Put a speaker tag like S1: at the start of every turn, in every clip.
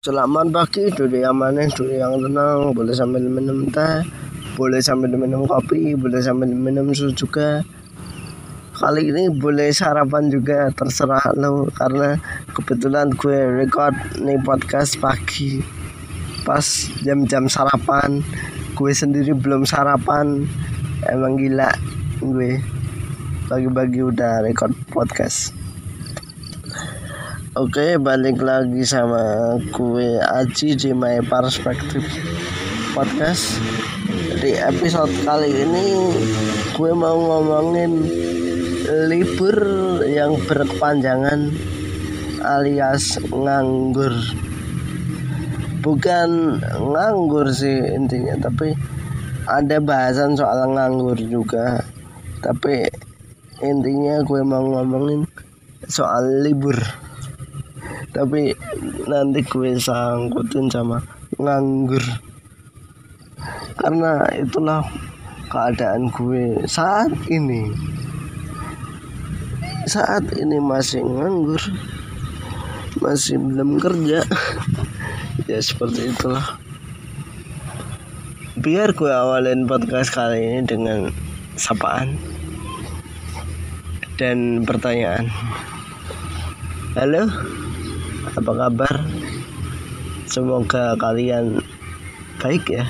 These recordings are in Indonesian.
S1: Selamat pagi, duduk yang manis, duduk yang tenang, boleh sambil minum teh, boleh sambil minum kopi, boleh sambil minum susu juga. Kali ini boleh sarapan juga, terserah lo, karena kebetulan gue record nih podcast pagi, pas jam-jam sarapan, gue sendiri belum sarapan, emang gila gue, bagi-bagi udah record podcast. Oke, balik lagi sama gue Aji di My Perspective Podcast. Di episode kali ini gue mau ngomongin libur yang berkepanjangan alias nganggur. Bukan nganggur sih intinya, tapi ada bahasan soal nganggur juga. Tapi intinya gue mau ngomongin soal libur tapi nanti gue sangkutin sama nganggur. Karena itulah keadaan gue saat ini. Saat ini masih nganggur masih belum kerja. Ya seperti itulah. Biar gue awalin podcast kali ini dengan sapaan dan pertanyaan. Halo apa kabar? Semoga kalian baik ya.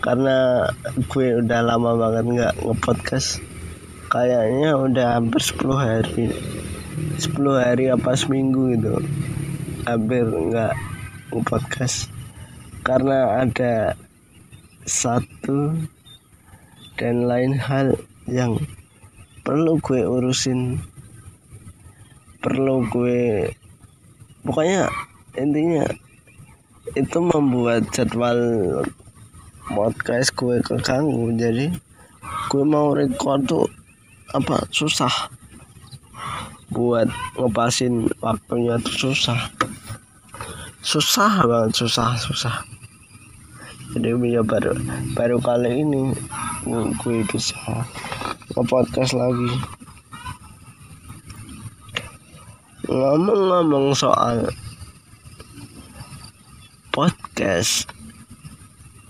S1: Karena gue udah lama banget nggak ngepodcast. Kayaknya udah hampir 10 hari. 10 hari apa seminggu gitu. Hampir nggak ngepodcast. Karena ada satu dan lain hal yang perlu gue urusin. Perlu gue pokoknya intinya itu membuat jadwal podcast gue keganggu. Jadi gue mau record tuh apa susah. Buat ngepasin waktunya tuh susah. Susah banget susah susah. Jadi ya baru baru kali ini gue bisa nge-podcast lagi ngomong-ngomong soal podcast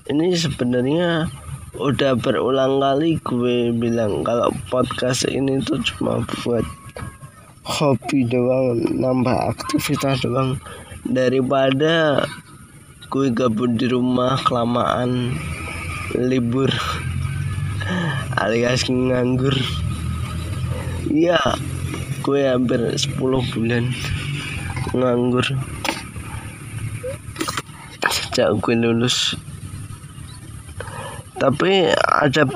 S1: ini sebenarnya udah berulang kali gue bilang kalau podcast ini tuh cuma buat hobi doang nambah aktivitas doang. Daripada gue gabut di rumah kelamaan libur alias nganggur. Iya gue hampir 10 bulan nganggur. Sejak gue lulus. Tapi ada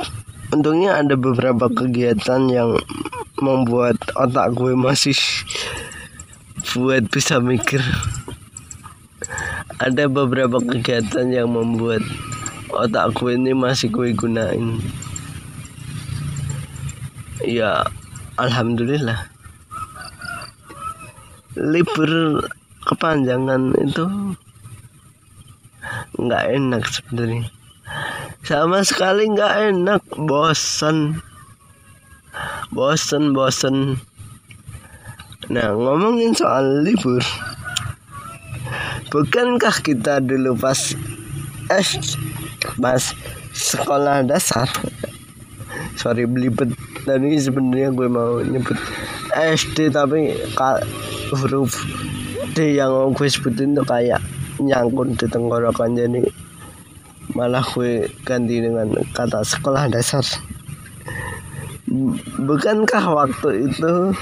S1: untungnya ada beberapa kegiatan yang membuat otak gue masih buat bisa mikir. Ada beberapa kegiatan yang membuat otak gue ini masih gue gunain. Ya alhamdulillah libur kepanjangan itu nggak enak sebenarnya. Sama sekali nggak enak bosan bosan bosan nah ngomongin soal libur. Bukankah kita dulu pas eh pas sekolah dasar? Sorry belibet. Tadi sebenarnya gue mau nyebut SD tapi huruf D yang gue sebutin tuh kayak nyangkut di tenggorokan. Jadi malah gue ganti dengan kata sekolah dasar. Bukankah waktu itu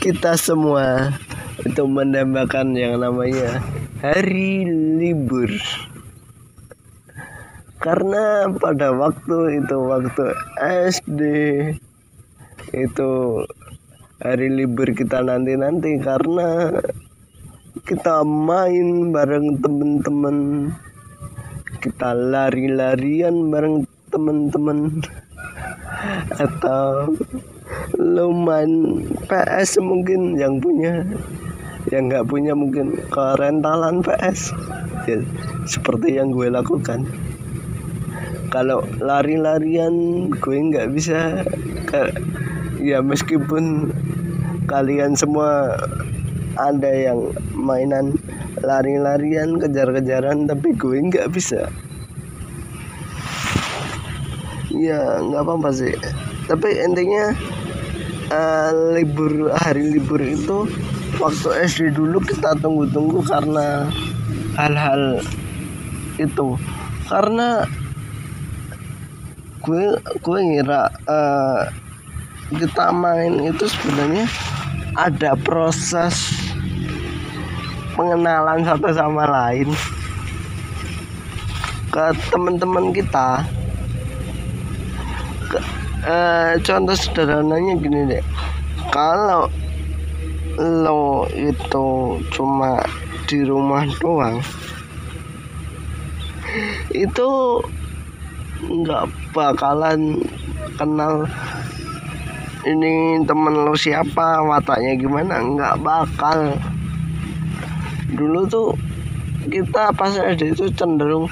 S1: kita semua itu mendambakan yang namanya hari libur? Karena pada waktu itu waktu SD itu hari libur kita nanti-nanti karena kita main bareng temen-temen. Kita lari-larian bareng temen-temen. Atau lo main PS mungkin yang punya. Yang nggak punya mungkin ke rentalan PS ya, seperti yang gue lakukan. Kalau lari-larian gue nggak bisa ya meskipun kalian semua ada yang mainan lari-larian kejar-kejaran tapi gue nggak bisa. Ya nggak apa-apa sih. Tapi intinya uh, libur hari libur itu waktu SD dulu kita tunggu-tunggu karena hal-hal itu. Karena gue gue ngira uh, kita main itu sebenarnya ada proses pengenalan satu sama lain ke teman-teman kita. Ke, uh, contoh sederhananya gini deh. Kalau lo itu cuma di rumah doang itu nggak bakalan kenal ini temen lo siapa? Wataknya gimana? Nggak bakal. Dulu tuh kita pas SD itu cenderung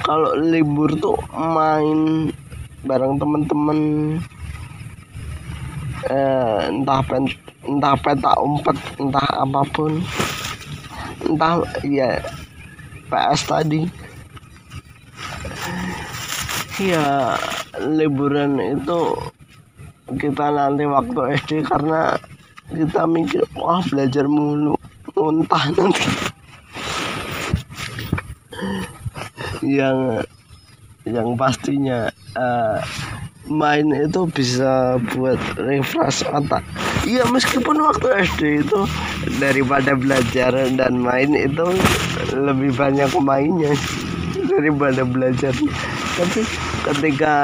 S1: kalau libur tuh main bareng temen-temen. Eh, entah pen, entah peta umpet entah apa pun. Entah ya PS tadi. Ya liburan itu kita nanti waktu SD karena kita mikir wah belajar mulu muntah nanti. Yang yang pastinya uh, main itu bisa buat refresh otak. Iya meskipun waktu SD itu daripada belajar dan main itu lebih banyak mainnya daripada belajar. Tapi ketika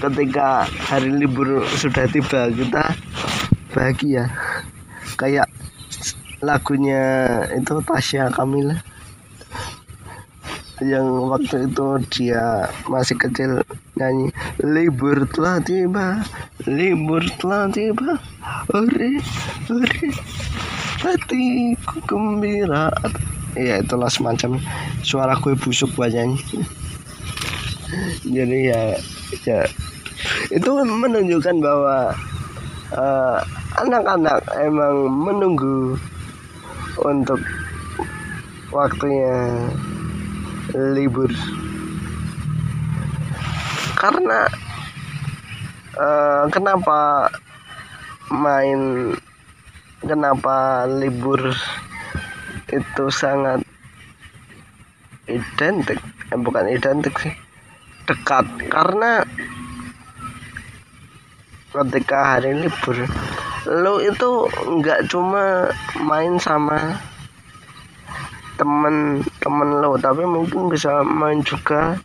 S1: ketika hari libur sudah tiba kita bahagia. Kayak lagunya itu Tasya Kamila yang waktu itu dia masih kecil nyanyi libur telah tiba libur telah tiba ore ore hatiku gembira. Ya itulah semacam suara kue busuk buat nyanyi jadi ya ya. Itu menunjukkan bahwa uh, anak-anak emang menunggu untuk waktunya libur. Karena uh, kenapa main kenapa libur itu sangat identik eh, bukan identik sih dekat. Karena ketika hari libur lo itu nggak cuma main sama temen-temen lo tapi mungkin bisa main juga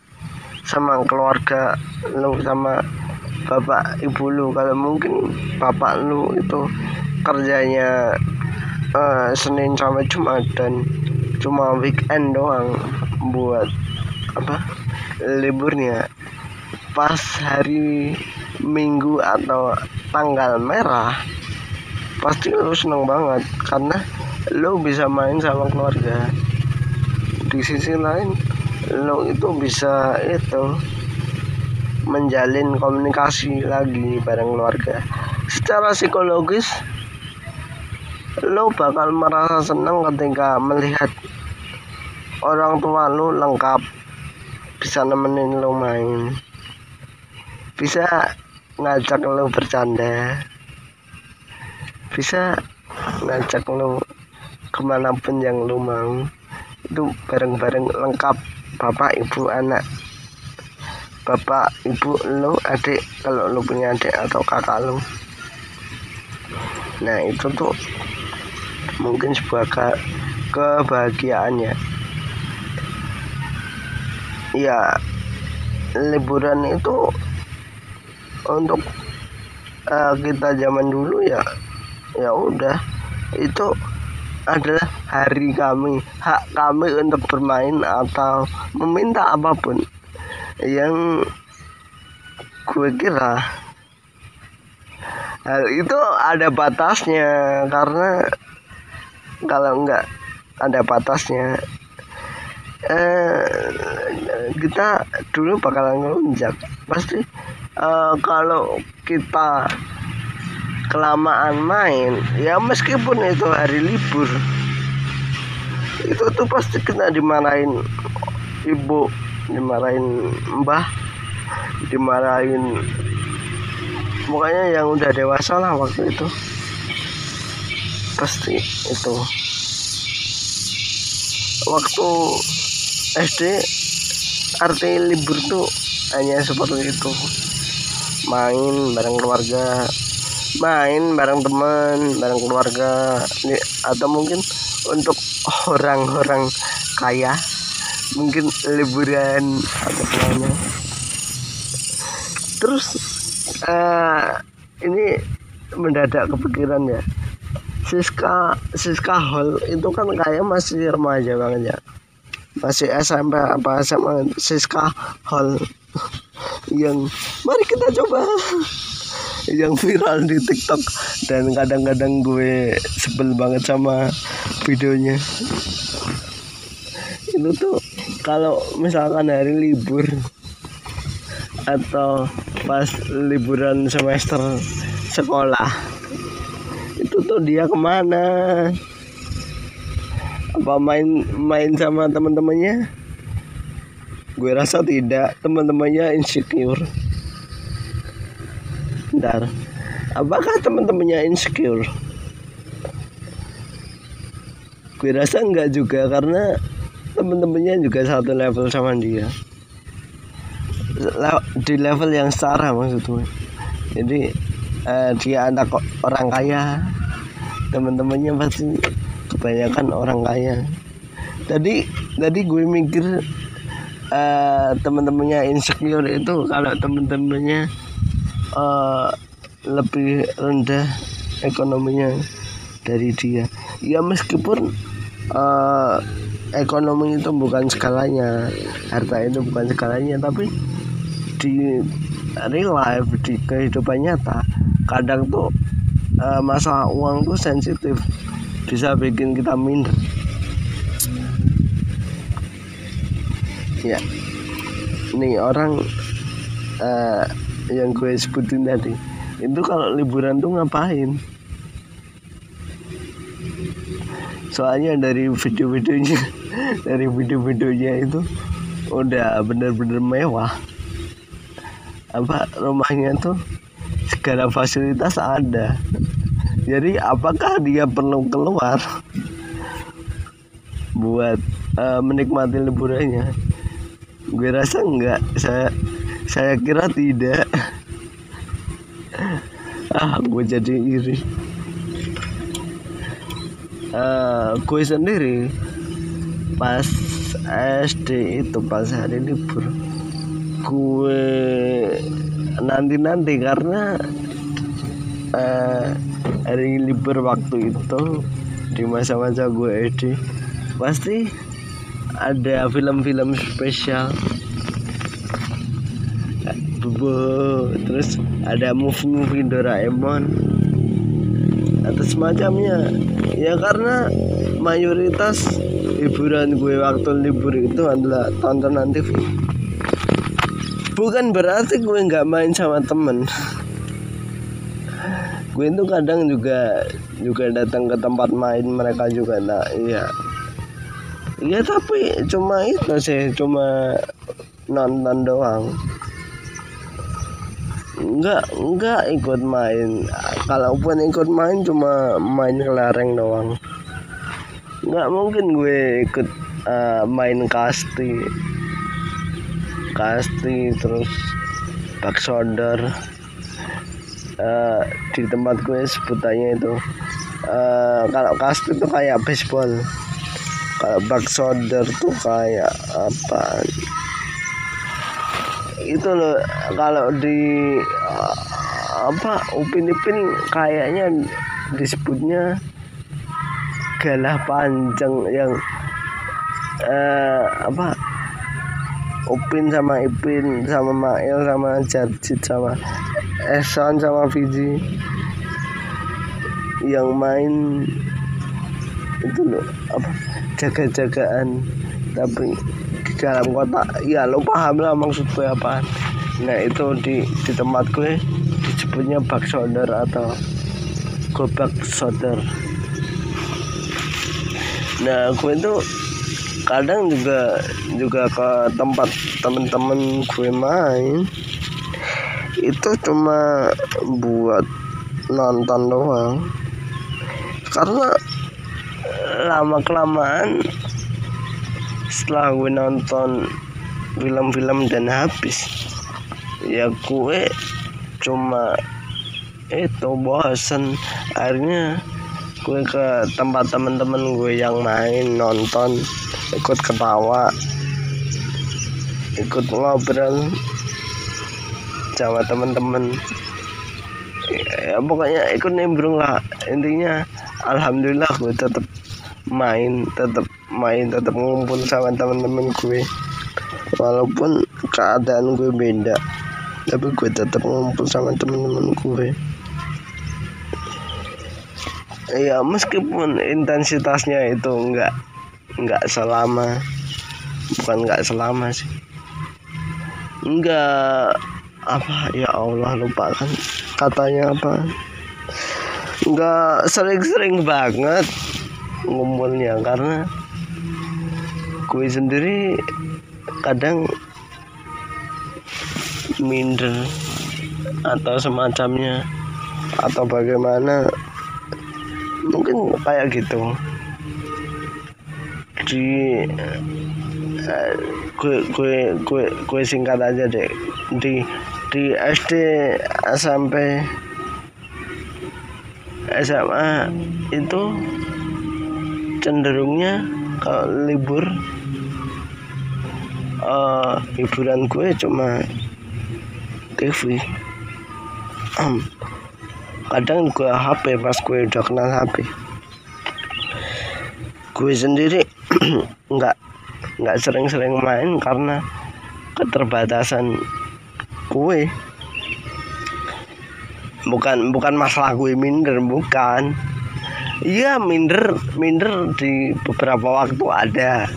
S1: sama keluarga lo sama bapak ibu lo kalau mungkin bapak lo itu kerjanya uh, Senin sampai Jumat dan cuma weekend doang buat apa liburnya. Pas hari Minggu atau tanggal merah pasti lo seneng banget karena lo bisa main sama keluarga. Di sisi lain lo itu bisa itu menjalin komunikasi lagi bareng keluarga. Secara psikologis lo bakal merasa senang ketika melihat orang tua lo lengkap bisa nemenin lo main. Bisa ngajak lo bercanda. Bisa ngajak lo ke mana pun yang lo mau. Itu bareng-bareng lengkap. Bapak ibu anak. Bapak ibu lo adik kalau lo punya adik atau kakak lo nah itu tuh mungkin sebuah ke kebahagiaannya ya liburan itu untuk uh, kita zaman dulu ya ya udah. Itu adalah hari kami hak kami untuk bermain atau meminta apa pun yang gue kira. Hal itu ada batasnya karena kalau enggak ada batasnya eh, kita dulu bakalan ngelunjak. Pasti uh, kalau kita kelamaan main ya meskipun itu hari libur itu tuh pasti kena dimarahin ibu dimarahin mbah dimarahin pokoknya yang udah dewasa lah waktu itu. Pasti itu. Waktu SD arti libur tuh hanya seperti itu. Main bareng keluarga main bareng teman bareng keluarga. Atau mungkin untuk orang-orang kaya mungkin liburan atau lainnya. Terus uh, ini mendadak kepikiran ya. Siska Siska Hall itu kan kayak masih remaja banget ya masih SMP apa SMA Siska Hall yang mari kita coba. Yang viral di TikTok. Dan kadang-kadang gue sebel banget sama videonya. Itu tuh kalau misalkan hari libur atau pas liburan semester sekolah itu tuh dia ke mana apa main main sama teman-temannya gue rasa tidak teman-temannya insecure Bentar. Apakah teman-temannya insecure? Gue rasa enggak juga karena teman-temannya juga satu level sama dia. Di level yang setara maksudnya. Jadi uh, dia anak orang kaya, teman-temannya pasti kebanyakan orang kaya. Tadi tadi gue mikir uh, teman-temannya insecure itu kalau teman-temannya uh, lebih rendah ekonominya dari dia ya meskipun uh, ekonomi itu bukan skalanya harta itu bukan skalanya tapi di real life di kehidupan nyata kadang tuh uh, masalah uang tuh sensitif bisa bikin kita minder. Ya. Nih orang uh, yang gue sebutin tadi itu kalau liburan tuh ngapain? Soalnya dari video-videonya dari video-videonya itu udah bener-bener mewah. Apa rumahnya tuh segala fasilitas ada jadi apakah dia perlu keluar buat uh, menikmati liburannya? Gue rasa enggak. Saya saya kira tidak. Ah gue jadi iri. Uh, gue sendiri pas SD itu pas hari libur gue nanti-nanti karena uh, hari libur waktu itu di masa-masa gue SD pasti ada film-film spesial. Bobo terus ada movie-movie Doraemon. Atau semacamnya. Ya karena mayoritas hiburan gue waktu libur itu adalah tontonan TV bukan berarti gue nggak main sama temen gue itu kadang juga juga datang ke tempat main mereka juga nah iya. Iya tapi cuma itu sih cuma nonton doang. Enggak enggak ikut main. Kalaupun ikut main cuma main kelereng doang. Enggak mungkin gue ikut uh, main kasti. Kasti terus back shoulder uh, di tempat gue sebutannya itu uh, kalau kasti itu kayak baseball. Kalau back shoulder tuh kayak apa? Itu loh kalau di uh, apa Upin Ipin kayaknya disebutnya galah panjang yang uh, apa Upin sama Ipin sama Mail sama Jarjit sama Eson sama Fiji. Yang main itu loh apa jaga-jagaan. Tapi dalam kota ya lo paham lah maksud gue apa nah itu di di tempat gue disebutnya bak shoulder atau gobak soter nah gue itu kadang juga juga ke tempat temen-temen gue main. Itu cuma buat nonton doang. Karena lama kelamaan setelah gue nonton film-film dan habis ya gue cuma itu bosen. Akhirnya gue ke tempat temen-temen gue yang main nonton ikut ketawa. Ikut ngobrol. Sama temen-temen. Ya pokoknya ikut nimbrung lah. Intinya alhamdulillah gue tetap main tetap main tetap ngumpul sama temen-temen gue walaupun keadaan gue beda tapi gue tetap ngumpul sama temen-temen gue ya meskipun intensitasnya itu enggak enggak selama. Bukan enggak selama sih. Enggak apa ya Allah lupa kan katanya apa. Enggak sering-sering banget ngumpulnya karena gue sendiri kadang minder atau semacamnya atau bagaimana. Mungkin kayak gitu di gue gue gue gue singkat aja deh di di SD SMP SMA itu cenderungnya kalau libur uh, hiburan gue cuma TV kadang gue HP pas gue udah kenal HP gue sendiri nggak nggak sering-sering main karena keterbatasan gue bukan bukan masalah gue minder bukan. Iya minder minder di beberapa waktu ada.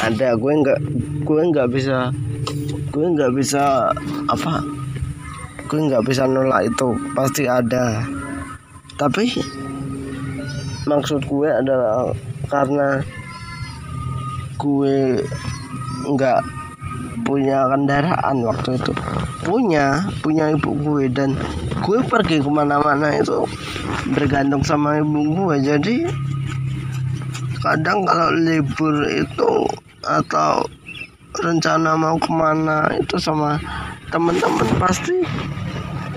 S1: Ada gue nggak gue nggak bisa gue nggak bisa apa gue nggak bisa nolak itu pasti ada. Tapi maksud gue adalah karena gue nggak punya kendaraan waktu itu. Punya punya ibu gue dan gue pergi ke mana-mana itu bergantung sama ibu gue. Jadi kadang kalau libur itu atau rencana mau ke mana itu sama teman-teman pasti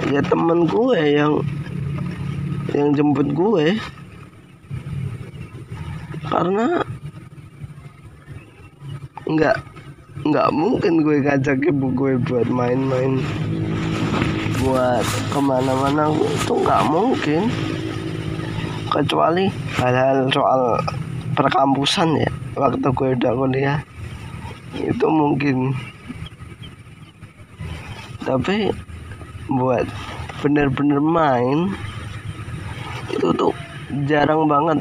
S1: ya temen gue yang yang jemput gue karena nggak nggak mungkin gue ngajak ibu gue buat main-main buat ke mana-mana. Itu nggak mungkin. Kecuali hal-hal soal perkampusan ya waktu gue udah kuliah. Itu mungkin. Tapi buat bener-bener main itu tuh jarang banget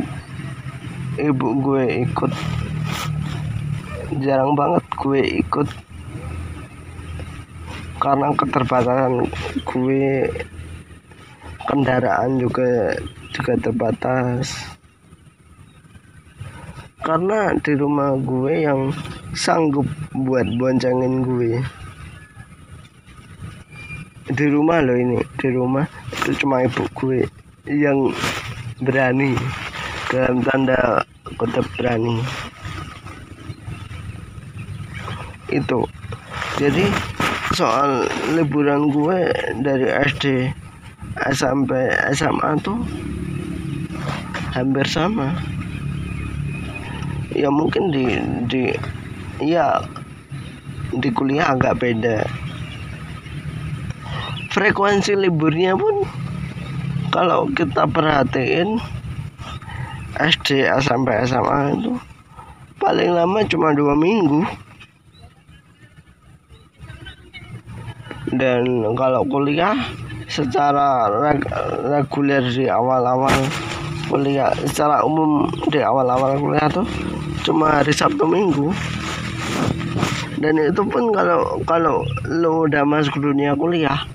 S1: ibu gue ikut. Jarang banget gue ikut. Karena keterbatasan gue kendaraan juga juga terbatas. Karena di rumah gue yang sanggup buat boncengin gue. Di rumah loh ini di rumah itu cuma ibu gue yang berani dalam tanda kutip berani. Itu. Jadi soal liburan gue dari SD sampai SMA tuh hampir sama. Ya mungkin di di ya di kuliah agak beda. Frekuensi liburnya pun kalau kita perhatiin SD sampai SMA itu paling lama cuma dua minggu. Dan kalau kuliah secara reg reguler di awal-awal kuliah secara umum di awal-awal kuliah tuh cuma hari Sabtu Minggu. Dan itu pun kalau kalau lo udah masuk dunia kuliah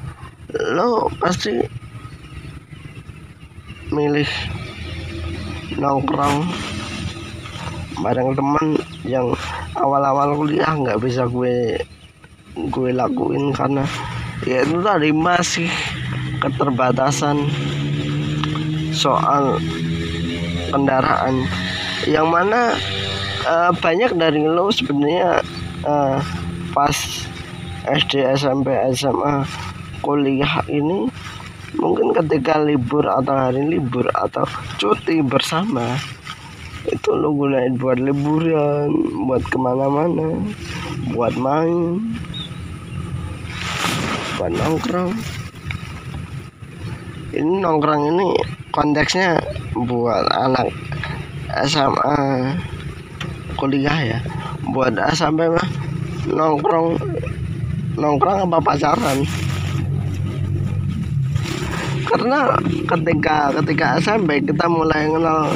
S1: lo pasti milih nongkrong bareng teman yang awal-awal kuliah nggak bisa gue gue lakuin karena ya itu tadi masih keterbatasan soal kendaraan. Yang mana uh, banyak dari lo sebenarnya uh, pas SD SMP SMA kuliah ini mungkin ketika libur atau hari libur atau cuti bersama itu lo gunain buat liburan buat ke mana-mana buat main buat nongkrong. Ini nongkrong ini konteksnya buat anak SMA kuliah ya. Buat SMP mah nongkrong nongkrong apa pacaran karena ketika ketika SMP kita mulai kenal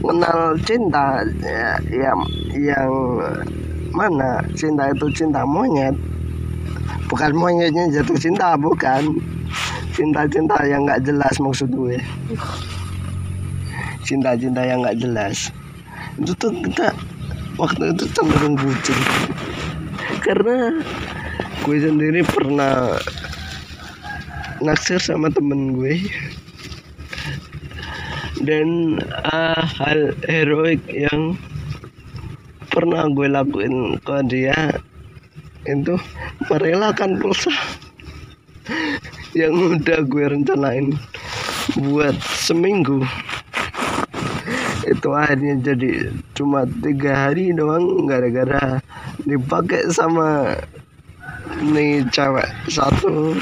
S1: kenal cinta ya, yang yang mana? Cinta itu cinta monyet. Bukan monyetnya jatuh cinta bukan. Cinta-cinta yang nggak jelas maksud gue. Cinta-cinta yang nggak jelas. Itu tuh kita waktu itu cenderung bucin. Karena gue sendiri pernah naksir sama temen gue. Dan uh, hal heroik yang pernah gue lakuin ke dia itu merelakan pulsa yang udah gue rencanain buat seminggu. Itu akhirnya jadi cuma tiga hari doang gara-gara dipakai sama nih cewek satu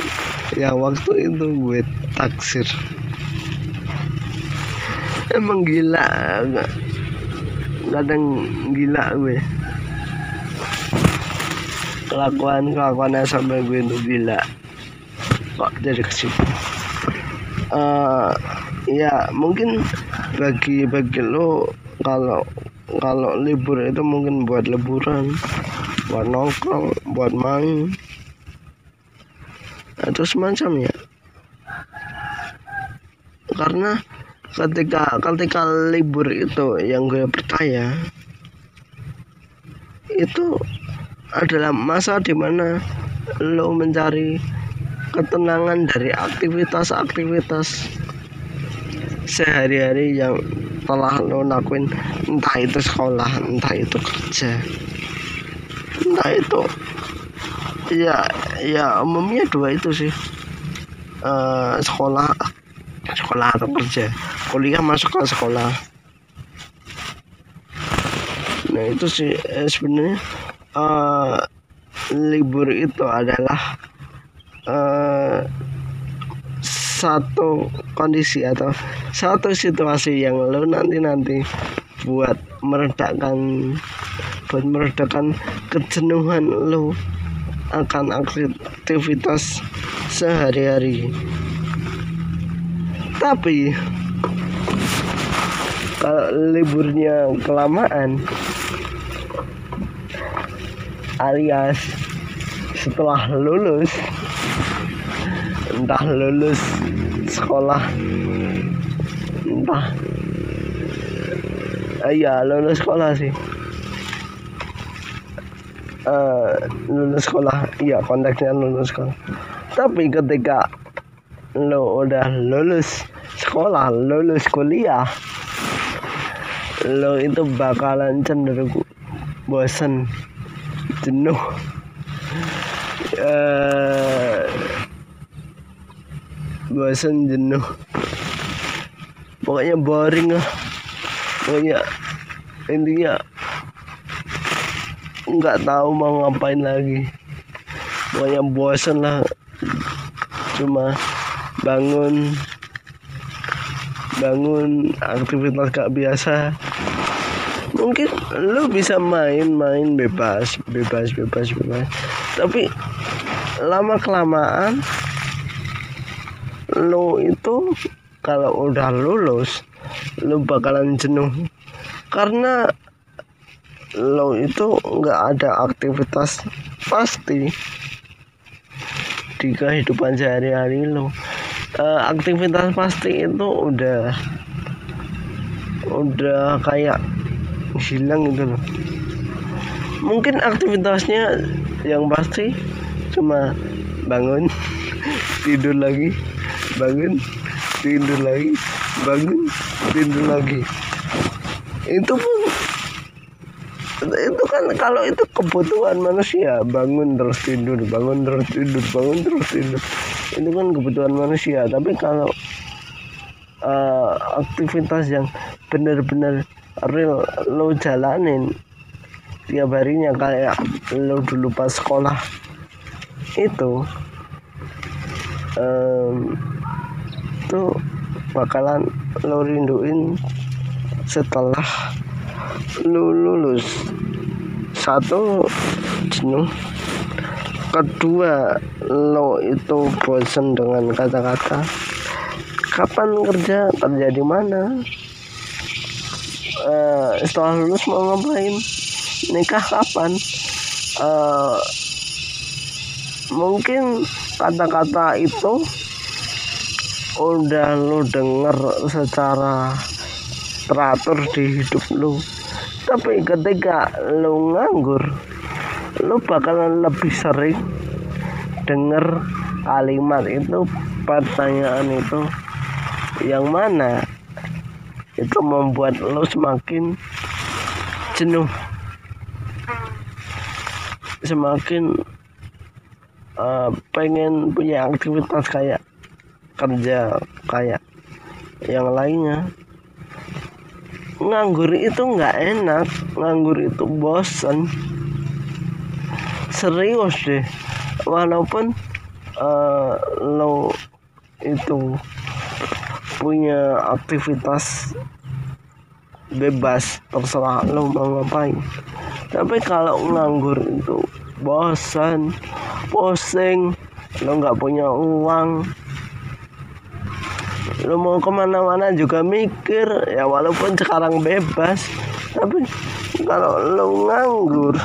S1: yang waktu itu gue taksir. Emang gila kadang gila gue. Kelakuan kelakuannya sampai gue itu gila. Kok jadi ke situ uh, ya mungkin bagi bagi lo kalau kalau libur itu mungkin buat liburan buat nongkrong buat main atau semacam ya karena ketika ketika libur itu yang gue percaya itu adalah masa di mana lo mencari ketenangan dari aktivitas-aktivitas sehari-hari yang telah lo lakuin. Entah itu sekolah entah itu kerja entah itu ya ya umumnya dua itu sih. Uh, sekolah sekolah atau kerja. Kuliah masuk ke sekolah. Nah itu sih eh, sebenarnya uh, libur itu adalah uh, satu kondisi atau satu situasi yang lo nanti nanti buat meredakan buat meredakan kejenuhan lo akan aktivitas sehari-hari. Tapi kalau liburnya kelamaan alias setelah lulus entah lulus sekolah entah iya lulus sekolah sih uh, lulus sekolah. Iya konteksnya lulus sekolah. Tapi ketika lo udah lulus sekolah lulus kuliah lo itu bakalan cenderung bosan jenuh. Uh, bosan jenuh. Pokoknya boring lah. Pokoknya intinya nggak tahu mau ngapain lagi. Pokoknya bosan lah. Cuma bangun bangun aktivitas gak biasa. Mungkin lu bisa main-main bebas bebas bebas bebas. Tapi lama kelamaan lu itu kalau udah lulus lu bakalan jenuh. Karena lo itu nggak ada aktivitas pasti di kehidupan sehari-hari lo. Uh, aktivitas pasti itu udah udah kayak hilang gitu loh. Mungkin aktivitasnya yang pasti cuma bangun tidur lagi bangun tidur lagi bangun tidur lagi. Itu pun itu kan kalau itu kebutuhan manusia. Bangun terus tidur bangun terus tidur bangun terus tidur. Itu kan kebutuhan manusia. Tapi kalau uh, aktivitas yang benar-benar real lo jalanin tiap harinya kayak lo dulu pas sekolah itu um, itu bakalan lo rinduin setelah lu lulus. Satu jenuh. Kedua lo itu bosan dengan kata-kata. Kapan kerja? Kerja di mana? Uh, setelah lulus mau ngapain? Nikah kapan? Uh, mungkin kata-kata itu udah lo denger secara teratur di hidup lo tapi ketika lo nganggur lo bakalan lebih sering denger kalimat itu pertanyaan itu yang mana? Itu membuat lo semakin jenuh. Semakin uh, pengen punya aktivitas kayak kerja kayak yang lainnya nganggur itu nggak enak nganggur itu bosan serius deh walaupun uh, lo itu punya aktivitas bebas terserah lo mau ngapain. Tapi kalau nganggur itu bosan pusing lo nggak punya uang lo mau ke mana-mana juga mikir. Ya walaupun sekarang bebas tapi kalau lo nganggur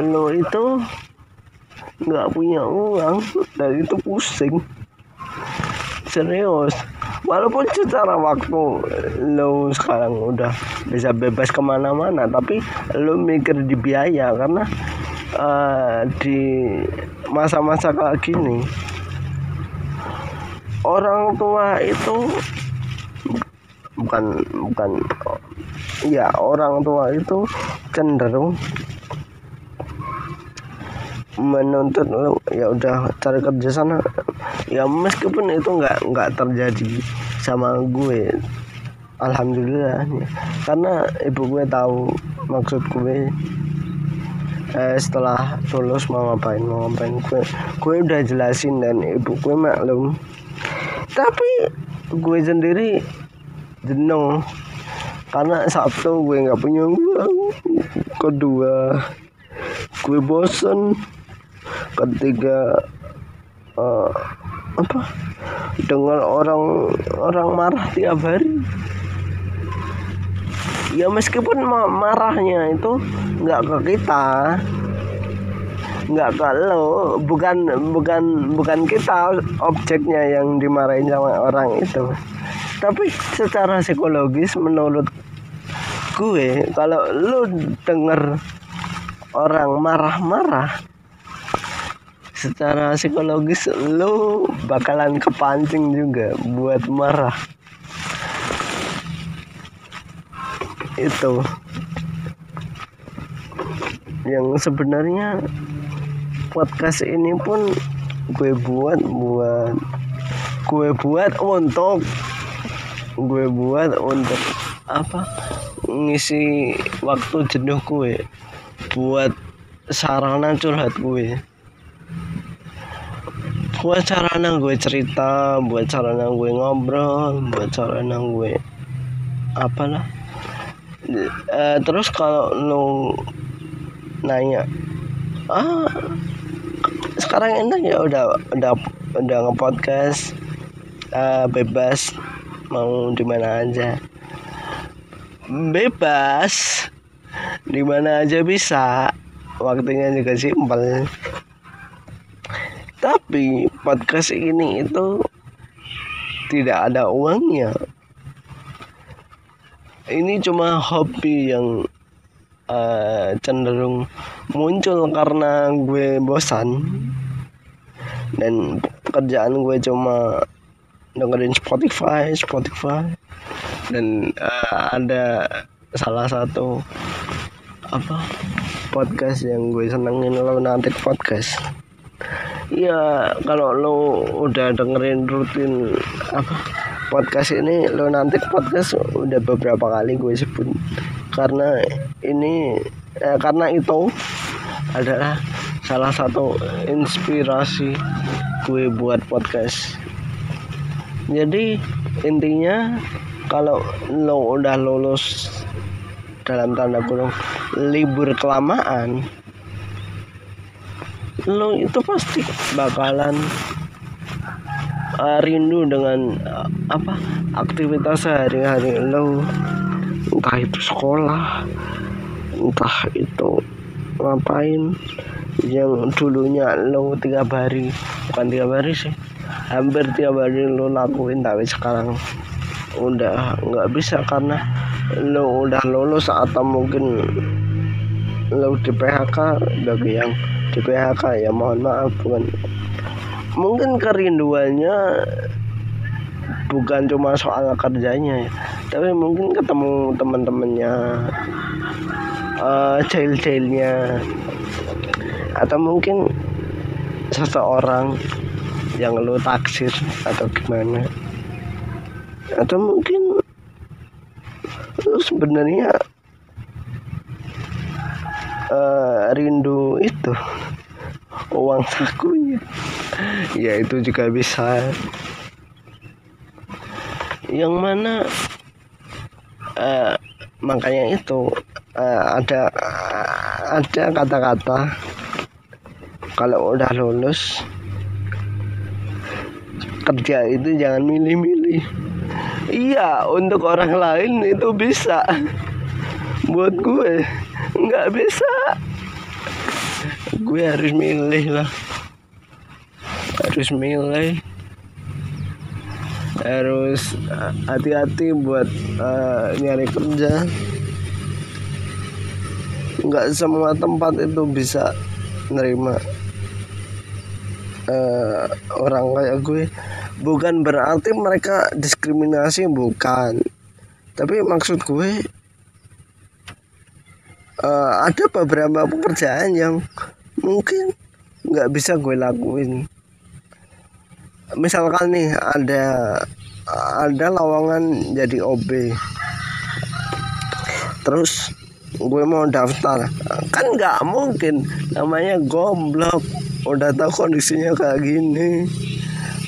S1: lo itu nggak punya uang dan itu pusing. Serius. Walaupun secara waktu lo sekarang udah bisa bebas ke mana-mana tapi lo mikir di biaya karena uh, di masa-masa kayak gini orang tua itu bukan bukan ya orang tua itu cenderung menuntut lo ya udah cari kerja sana ya meskipun itu nggak nggak terjadi sama gue alhamdulillah ya. karena ibu gue tahu maksud gue eh, setelah lulus mau ngapain mau ngapain gue gue udah jelasin dan ibu gue maklum tapi gue sendiri jenuh karena satu gue nggak punya uang. Kedua gue bosen. Ketiga uh, apa? Dengan orang orang marah tiap hari. Ya meskipun marahnya itu nggak ke kita nggak lo bukan bukan bukan kita objeknya yang dimarahin sama orang itu. Tapi secara psikologis menurut gue kalau lo denger orang marah-marah secara psikologis lu bakalan kepancing juga buat marah. Itu. Yang sebenarnya podcast ini pun gue buat buat gue buat untuk gue buat untuk apa? Ngisi waktu jenuh gue buat sarana curhat gue. Buat sarana gue cerita buat sarana gue ngobrol buat sarana gue apalah uh, terus kalau lo nanya ah sekarang enak ya udah udah udah ngepodcast. Uh, bebas. Mau di mana aja. Bebas. Di mana aja bisa. Waktunya juga simpel. Tapi podcast ini itu tidak ada uangnya. Ini cuma hobi yang uh, cenderung muncul karena gue bosan. Dan pekerjaan gue cuma dengerin Spotify Spotify. Dan uh, ada salah satu apa podcast yang gue senengin lo nanti podcast. Iya, kalau lo udah dengerin rutin apa podcast ini lo nanti podcast udah beberapa kali gue sebut. Karena ini eh, karena itu adalah salah satu inspirasi gue buat podcast. Jadi intinya kalau lo udah lulus dalam tanda kurung libur kelamaan lo itu pasti bakalan uh, rindu dengan uh, apa aktivitas sehari-hari lo entah itu sekolah entah itu ngapain. Yang dulunya lo tiga hari bukan tiga hari sih. Hampir tiap hari lo lakuin tapi sekarang udah nggak bisa karena lo udah lulus atau mungkin lo di PHK bagi yang di PHK ya mohon maaf bukan. Mungkin kerinduannya bukan cuma soal kerjanya ya. Tapi mungkin ketemu teman-temannya uh, jail-jailnya. Atau mungkin seseorang yang lo taksir atau gimana. Atau mungkin lo sebenarnya uh, rindu itu uang sakunya ya. Itu juga bisa. Yang mana uh, makanya itu uh, ada ada kata-kata. Kalau udah lulus kerja itu jangan milih-milih. Iya untuk orang lain itu bisa. Buat gue nggak bisa. Gue harus milih lah. Harus milih. Harus eh, hati-hati buat uh, nyari kerja nggak semua tempat itu bisa nerima uh, orang kayak gue. Bukan berarti mereka diskriminasi bukan. Tapi maksud gue uh, ada beberapa pekerjaan yang mungkin nggak bisa gue lakuin. Misalkan nih ada ada lowongan jadi OB terus gue mau daftar. Kan nggak mungkin. Namanya goblok. Udah tahu kondisinya kayak gini.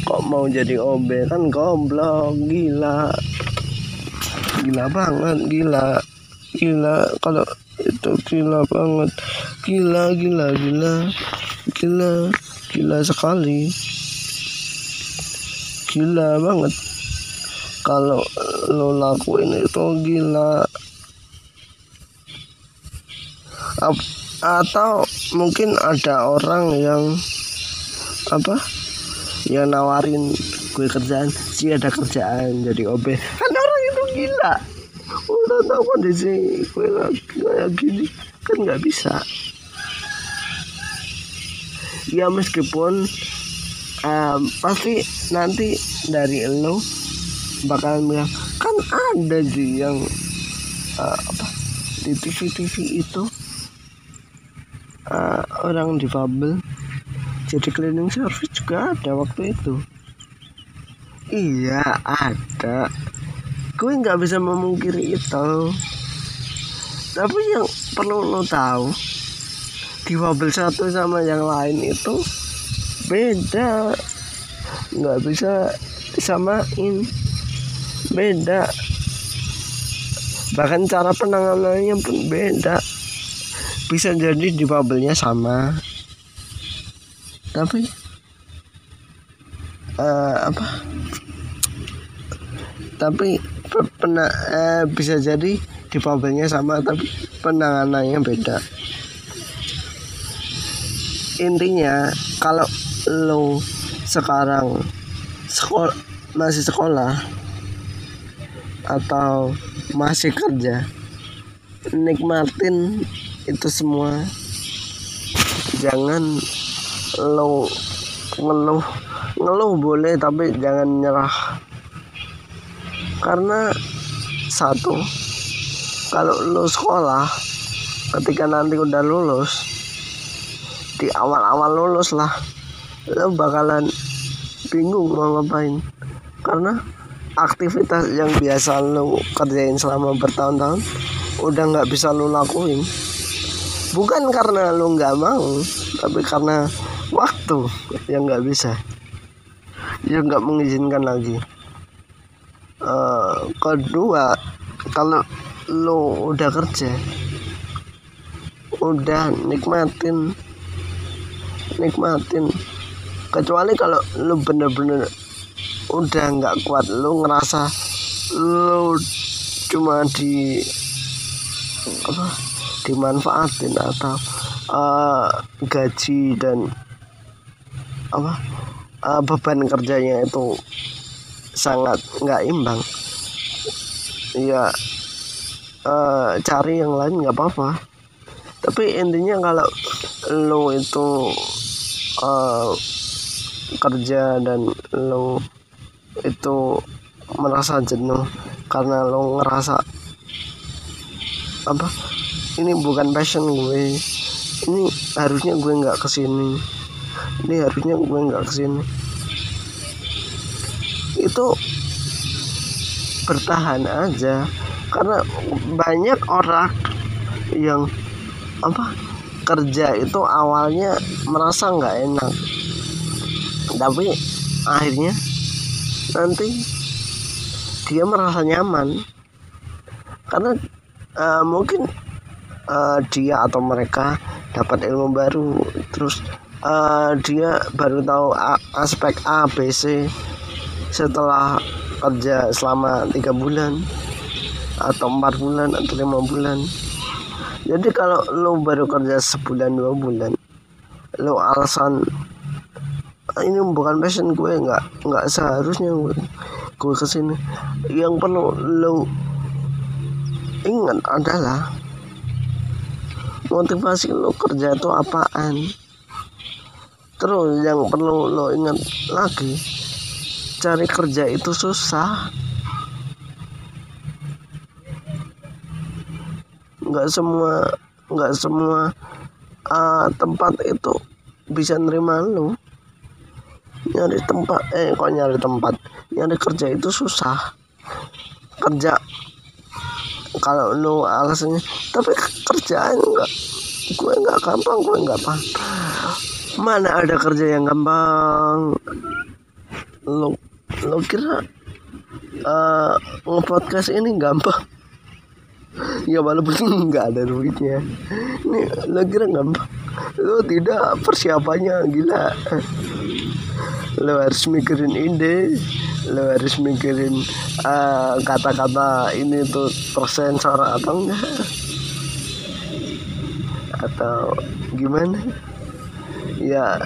S1: Kok mau jadi OB? Kan goblok. Gila. Gila banget. Gila. Gila. Kalau itu gila banget. Gila gila gila. Gila. Gila sekali. Gila banget. Kalau lo lakuin itu gila atau mungkin ada orang yang apa yang nawarin gue kerjaan sih ada kerjaan jadi OB kan orang itu gila. Udah tahu kondisi gue kayak gini. Kan nggak bisa. Ya meskipun um, pasti nanti dari lo bakalan bilang kan ada sih yang uh, apa di TV TV itu orang difabel. Jadi cleaning service juga ada waktu itu. Iya ada. Gue nggak bisa memungkiri itu. Tapi yang perlu lo tahu di mobil satu sama yang lain itu beda. Nggak bisa disamain. Beda. Bahkan cara penanganannya pun beda bisa jadi di bubble-nya sama. Tapi uh, apa? Tapi pena, eh, bisa jadi di pabelnya sama tapi penanganannya beda. Intinya kalau lo sekarang sekolah masih sekolah atau masih kerja nikmatin itu semua jangan lo ngeluh. Ngeluh boleh tapi jangan nyerah. Karena satu kalau lo sekolah ketika nanti udah lulus di awal-awal lulus lah lo bakalan bingung mau ngapain. Karena aktivitas yang biasa lo kerjain selama bertahun-tahun udah nggak bisa lo lakuin bukan karena lo nggak mau tapi karena waktu yang nggak bisa. Yang nggak mengizinkan lagi. Uh, kedua kalau lo udah kerja udah nikmatin nikmatin. Kecuali kalau lu bener-bener udah nggak kuat lu ngerasa lu cuma di apa dimanfaatin atau uh, gaji dan apa uh, beban kerjanya itu sangat nggak imbang. Ya uh, cari yang lain nggak apa-apa. Tapi intinya kalau lo itu uh, kerja dan lo itu merasa jenuh karena lo ngerasa apa ini bukan passion gue. Ini harusnya gue nggak ke sini. Ini harusnya gue nggak ke sini. Itu bertahan aja. Karena banyak orang yang apa kerja itu awalnya merasa nggak enak. Tapi akhirnya nanti dia merasa nyaman. Karena uh, mungkin uh, dia atau mereka dapat ilmu baru. Terus uh, dia baru tahu aspek A B C setelah kerja selama tiga bulan atau empat bulan atau lima bulan. Jadi kalau lo baru kerja sebulan dua bulan lo alasan ah, ini bukan passion gue nggak nggak seharusnya gue gue ke sini. Yang perlu lo ingat adalah motivasi lo kerja itu apaan? Terus yang perlu lo ingat lagi cari kerja itu susah. Nggak semua nggak semua uh, tempat itu bisa nerima lu. Nyari tempat eh kok nyari tempat? Nyari kerja itu susah. Kerja kalau lu alasannya tapi kerjaan enggak gue nggak gampang gue nggak paham. Mana ada kerja yang gampang? Lo lo kira uh, ngepodcast ini gampang? Ya walaupun nggak ada duitnya. Ini lo kira gampang lo tidak persiapannya gila. Lo harus mikirin ide lo harus mikirin kata kata-kata ini tuh tersensor atau enggak. Atau gimana? Ya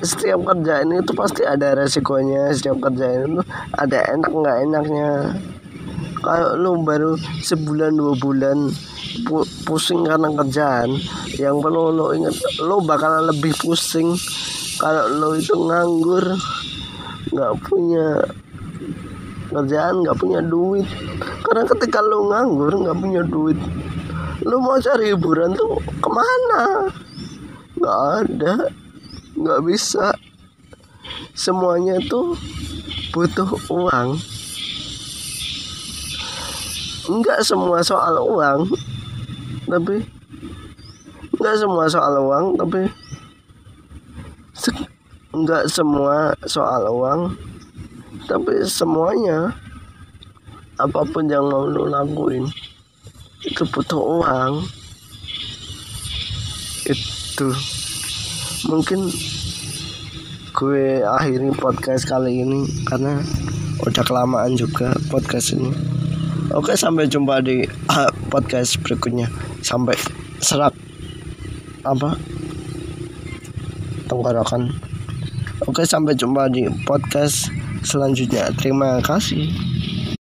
S1: setiap kerjaan itu pasti ada resikonya setiap kerjaan itu ada enak nggak enaknya. Kalau lu baru sebulan dua bulan pu pusing karena kerjaan yang perlu lo ingat lo bakalan lebih pusing kalau lo itu nganggur nggak punya kerjaan nggak punya duit. Karena ketika lo nganggur nggak punya duit lo mau cari hiburan tuh ke mana? Nggak ada nggak bisa. Semuanya tuh butuh uang. Nggak semua soal uang tapi nggak semua soal uang tapi nggak semua soal uang tapi semuanya apa pun yang mau lo lakuin itu butuh uang. Itu. Mungkin gue akhiri podcast kali ini karena udah kelamaan juga podcast ini Oke, sampai jumpa di uh, podcast berikutnya. Sampai serak apa? Tenggorokan. Oke, sampai jumpa di podcast selanjutnya. Terima kasih.